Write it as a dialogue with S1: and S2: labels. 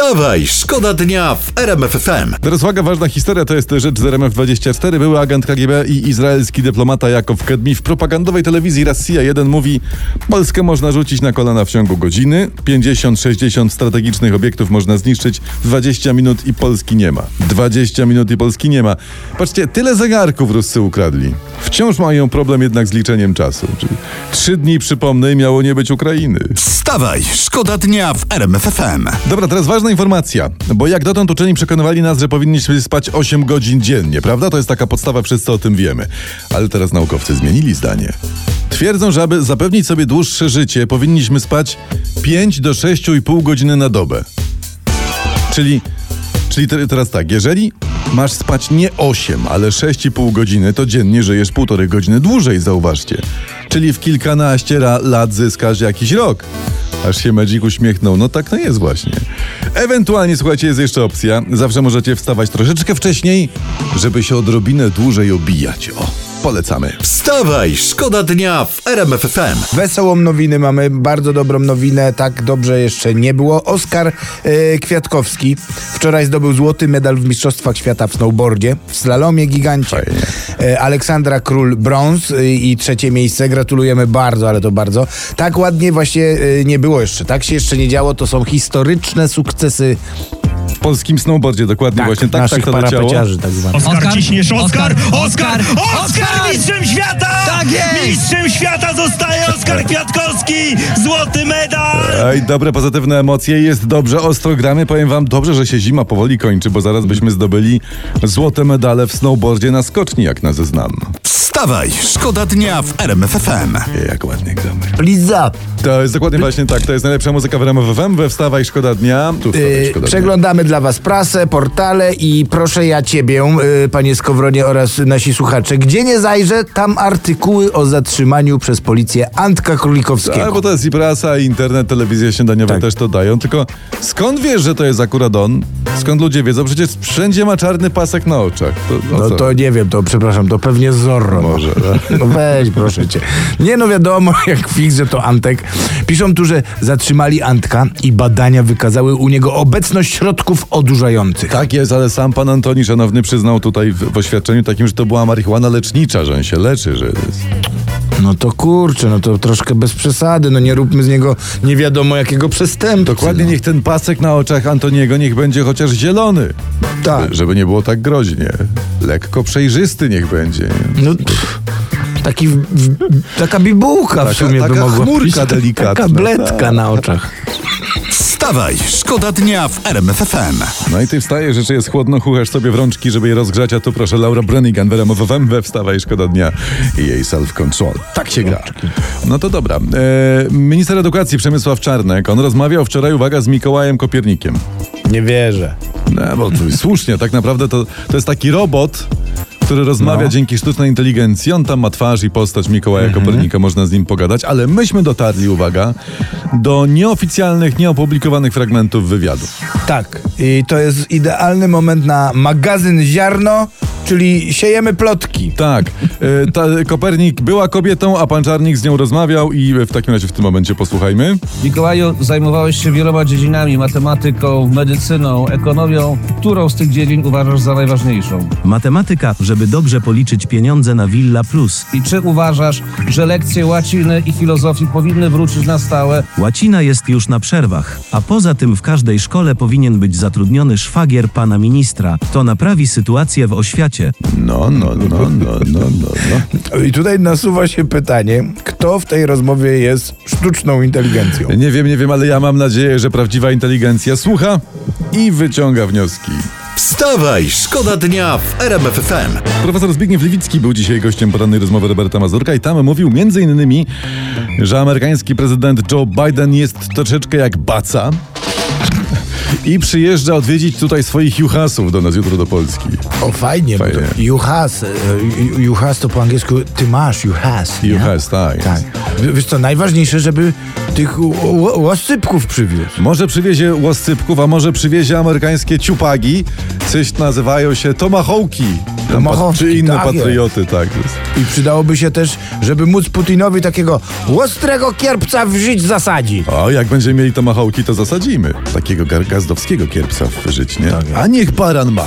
S1: Wstawaj, szkoda dnia w RMF FM.
S2: Teraz uwaga, ważna historia, to jest rzecz z RMF24. Były agent KGB i izraelski dyplomata Jakow Kedmi w propagandowej telewizji Rosja 1 mówi Polskę można rzucić na kolana w ciągu godziny, 50-60 strategicznych obiektów można zniszczyć, 20 minut i Polski nie ma. 20 minut i Polski nie ma. Patrzcie, tyle zegarków Ruscy ukradli. Wciąż mają problem jednak z liczeniem czasu. Czyli trzy dni, przypomnę, miało nie być Ukrainy.
S1: Wstawaj, szkoda dnia w RMF FM.
S2: Dobra, teraz ważna informacja, bo jak dotąd uczeni przekonywali nas, że powinniśmy spać 8 godzin dziennie, prawda? To jest taka podstawa, wszyscy o tym wiemy. Ale teraz naukowcy zmienili zdanie. Twierdzą, że aby zapewnić sobie dłuższe życie, powinniśmy spać 5 do 6,5 godziny na dobę. Czyli, czyli te- teraz tak, jeżeli masz spać nie 8, ale 6,5 godziny, to dziennie żyjesz półtorej godziny dłużej, zauważcie. Czyli w kilkanaście lat zyskasz jakiś rok. Aż się Magic uśmiechnął. No tak to jest właśnie. Ewentualnie, słuchajcie, jest jeszcze opcja. Zawsze możecie wstawać troszeczkę wcześniej, żeby się odrobinę dłużej obijać. O, polecamy.
S1: Wstawaj, szkoda dnia w RMF FM.
S3: Wesołą nowinę mamy, bardzo dobrą nowinę, tak dobrze jeszcze nie było. Oskar e, Kwiatkowski wczoraj zdobył złoty medal w Mistrzostwach Świata w snowboardzie, w slalomie gigancie. E, Aleksandra Król brąz e, i trzecie miejsce. Gratulujemy bardzo, ale to bardzo. Tak ładnie właśnie nie było jeszcze, tak się jeszcze nie działo. To są historyczne sukcesy
S2: W polskim snowboardzie dokładnie
S3: tak,
S2: właśnie tak, tak to leciało.
S3: tak.
S4: Oskar,
S5: Oskar,
S4: ciśniesz, Oskar,
S5: Oskar,
S4: Oskar! Mistrzem świata zostaje Kwiatkowski! Złoty medal!
S2: Ej, dobre, pozytywne emocje, jest dobrze, ostro gramy. Powiem wam, dobrze, że się zima powoli kończy, bo zaraz byśmy zdobyli złote medale w snowboardzie na skoczni, jak nas znam.
S1: Wstawaj, szkoda dnia w RMF FM.
S2: Jak ładnie gramy.
S3: Up.
S2: To jest dokładnie właśnie tak, to jest najlepsza muzyka w RMF FM, we Wstawaj, Szkoda Dnia. Tu wstawaj,
S3: Yy,
S2: szkoda dnia.
S3: przeglądamy dla Was prasę, portale i proszę ja Ciebie, yy, Panie Skowronie oraz nasi słuchacze, gdzie nie zajrzę, tam artykuły o zatrzymaniu przez policję Antka Królikowskiego.
S2: A, bo to jest i prasa, i internet, telewizja śniadaniowa
S3: Tak.
S2: też to dają. Tylko skąd wiesz, że to jest akurat on? Skąd ludzie wiedzą? Przecież wszędzie ma czarny pasek na oczach. To,
S3: No
S2: co?
S3: to nie wiem, to przepraszam, to pewnie Zorro.
S2: Może,
S3: No weź, proszę cię. Nie no wiadomo, jak fix, że to Antek. Piszą tu, że zatrzymali Antka i badania wykazały u niego obecność środków odurzających.
S2: Tak jest, ale sam pan Antoni Szanowny przyznał tutaj w, w oświadczeniu takim, że to była marihuana lecznicza, że on się leczy, że jest.
S3: No to kurczę, no to troszkę bez przesady, no nie róbmy z niego nie wiadomo jakiego przestępcy.
S2: Dokładnie
S3: no.
S2: niech ten pasek na oczach Antoniego niech będzie chociaż zielony.
S3: Tak.
S2: Żeby nie było tak groźnie. Lekko przejrzysty niech będzie.
S3: No, pff, taki, w, taka bibułka
S2: Taka-
S3: w sumie by
S2: taka
S3: mogła
S2: chmurka
S3: być.
S2: delikatna,
S3: Taka bledka
S2: tak.
S3: na oczach.
S1: Wstawaj, szkoda dnia w RMF FM.
S2: No i ty wstajesz, rzeczy jest chłodno, chuchasz sobie w rączki, żeby je rozgrzać, a tu proszę Laura Brenigan, Werem FM, we wstawaj, szkoda dnia i jej self-control. Tak się gra. No to dobra. E, minister edukacji Przemysław Czarnek, on rozmawiał wczoraj, uwaga, z Mikołajem Kopiernikiem.
S3: Nie wierzę.
S2: No, bo słusznie, tak naprawdę to, to jest taki robot, który rozmawia
S3: No.
S2: dzięki sztucznej inteligencji. On tam ma twarz i postać Mikołaja
S3: Mhm.
S2: Kopernika, można z nim pogadać, ale myśmy dotarli, uwaga, do nieoficjalnych, nieopublikowanych fragmentów wywiadu.
S3: Tak. I to jest idealny moment na magazyn Ziarno, czyli siejemy plotki.
S2: Tak, e, ta, Kopernik była kobietą, a pan Czarnik z nią rozmawiał i w takim razie w tym momencie posłuchajmy.
S5: Mikołaju, zajmowałeś się wieloma dziedzinami, matematyką, medycyną, ekonomią. Którą z tych dziedzin uważasz za najważniejszą?
S6: Matematyka, żeby dobrze policzyć pieniądze na Villa Plus.
S5: I czy uważasz, że lekcje łaciny i filozofii powinny wrócić na stałe?
S6: Łacina jest już na przerwach, a poza tym w każdej szkole powinien być zatrudniony szwagier pana ministra. To naprawi sytuację w oświacie.
S2: No, no, no, no, no, no, no.
S3: I tutaj nasuwa się pytanie, kto w tej rozmowie jest sztuczną inteligencją?
S2: Nie wiem, nie wiem, ale ja mam nadzieję, że prawdziwa inteligencja słucha i wyciąga wnioski.
S1: Wstawaj, szkoda dnia w RMF FM.
S2: Profesor Zbigniew Lewicki był dzisiaj gościem porannej rozmowy Roberta Mazurka i tam mówił między innymi, że amerykański prezydent Joe Biden jest troszeczkę jak baca i przyjeżdża odwiedzić tutaj swoich juchasów do nas jutro do Polski.
S3: O, fajnie,
S2: Fajnie.
S3: to you has, e, you- you has to po angielsku ty masz, you has.
S2: You
S3: nie?
S2: has, tak.
S3: Tak. Wiesz co, najważniejsze, żeby tych ł- ł- łosypków przywiózł.
S2: Może przywiezie łoscypków, a może przywiezie amerykańskie ciupagi. Coś nazywają się tomahawki. Czy inne
S3: tak jest.
S2: patrioty, tak.
S3: I przydałoby się też, żeby móc Putinowi takiego ostrego kierpca w żyć zasadzić.
S2: O, jak będziemy mieli tomahawki, to zasadzimy. Takiego gazdowskiego kierpsa w żyć, nie? A niech baran ma.